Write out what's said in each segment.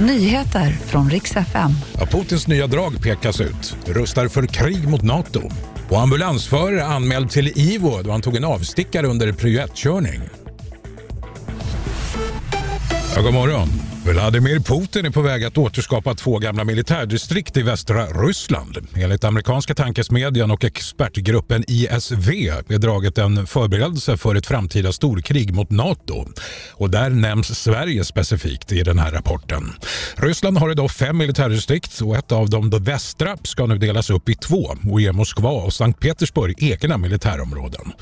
Nyheter från riks FM. Ja, Putins nya drag pekas ut. Rustar för krig mot Nato. Och ambulansförare anmäld till IVO då han tog en avstickare under prio 1-körning. Ja, god morgon. Vladimir Putin är på väg att återskapa två gamla militärdistrikt i västra Ryssland. Enligt amerikanska tankesmedjan och expertgruppen ISV är draget en förberedelse för ett framtida storkrig mot Nato. Och där nämns Sverige specifikt i den här rapporten. Ryssland har idag fem militärdistrikt och ett av dem, det västra, ska nu delas upp i två och ge Moskva och Sankt Petersburg egna militärområden.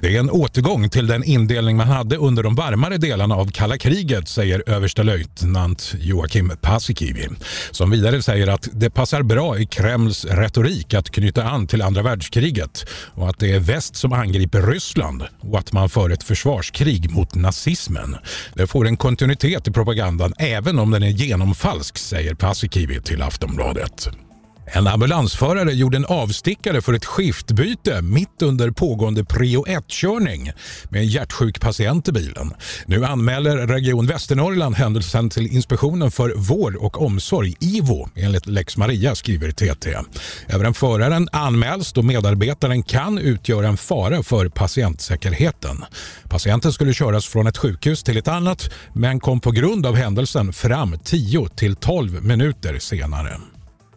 Det är en återgång till den indelning man hade under de varmare delarna av kalla kriget, säger överstelöjtnant löjtnant Joakim Paasikivi som vidare säger att det passar bra i Kremls retorik att knyta an till andra världskriget och att det är väst som angriper Ryssland och att man för ett försvarskrig mot nazismen. Det får en kontinuitet i propagandan även om den är genomfalsk, säger Paasikivi till Aftonbladet. En ambulansförare gjorde en avstickare för ett skiftbyte mitt under pågående prio 1-körning med en hjärtsjuk patient i bilen. Nu anmäler Region Västernorrland händelsen till Inspektionen för vård och omsorg, IVO, enligt Lex Maria, skriver TT. Även föraren anmäls då medarbetaren kan utgöra en fara för patientsäkerheten. Patienten skulle köras från ett sjukhus till ett annat men kom på grund av händelsen fram 10 till 12 minuter senare.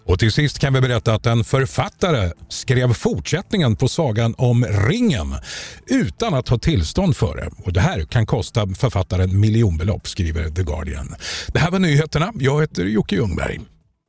Och till sist kan vi berätta att en författare skrev fortsättningen på sagan om ringen utan att ha tillstånd för det. Och det här kan kosta författaren miljonbelopp, skriver The Guardian. Det här var nyheterna. Jag heter Jocke Ljungberg.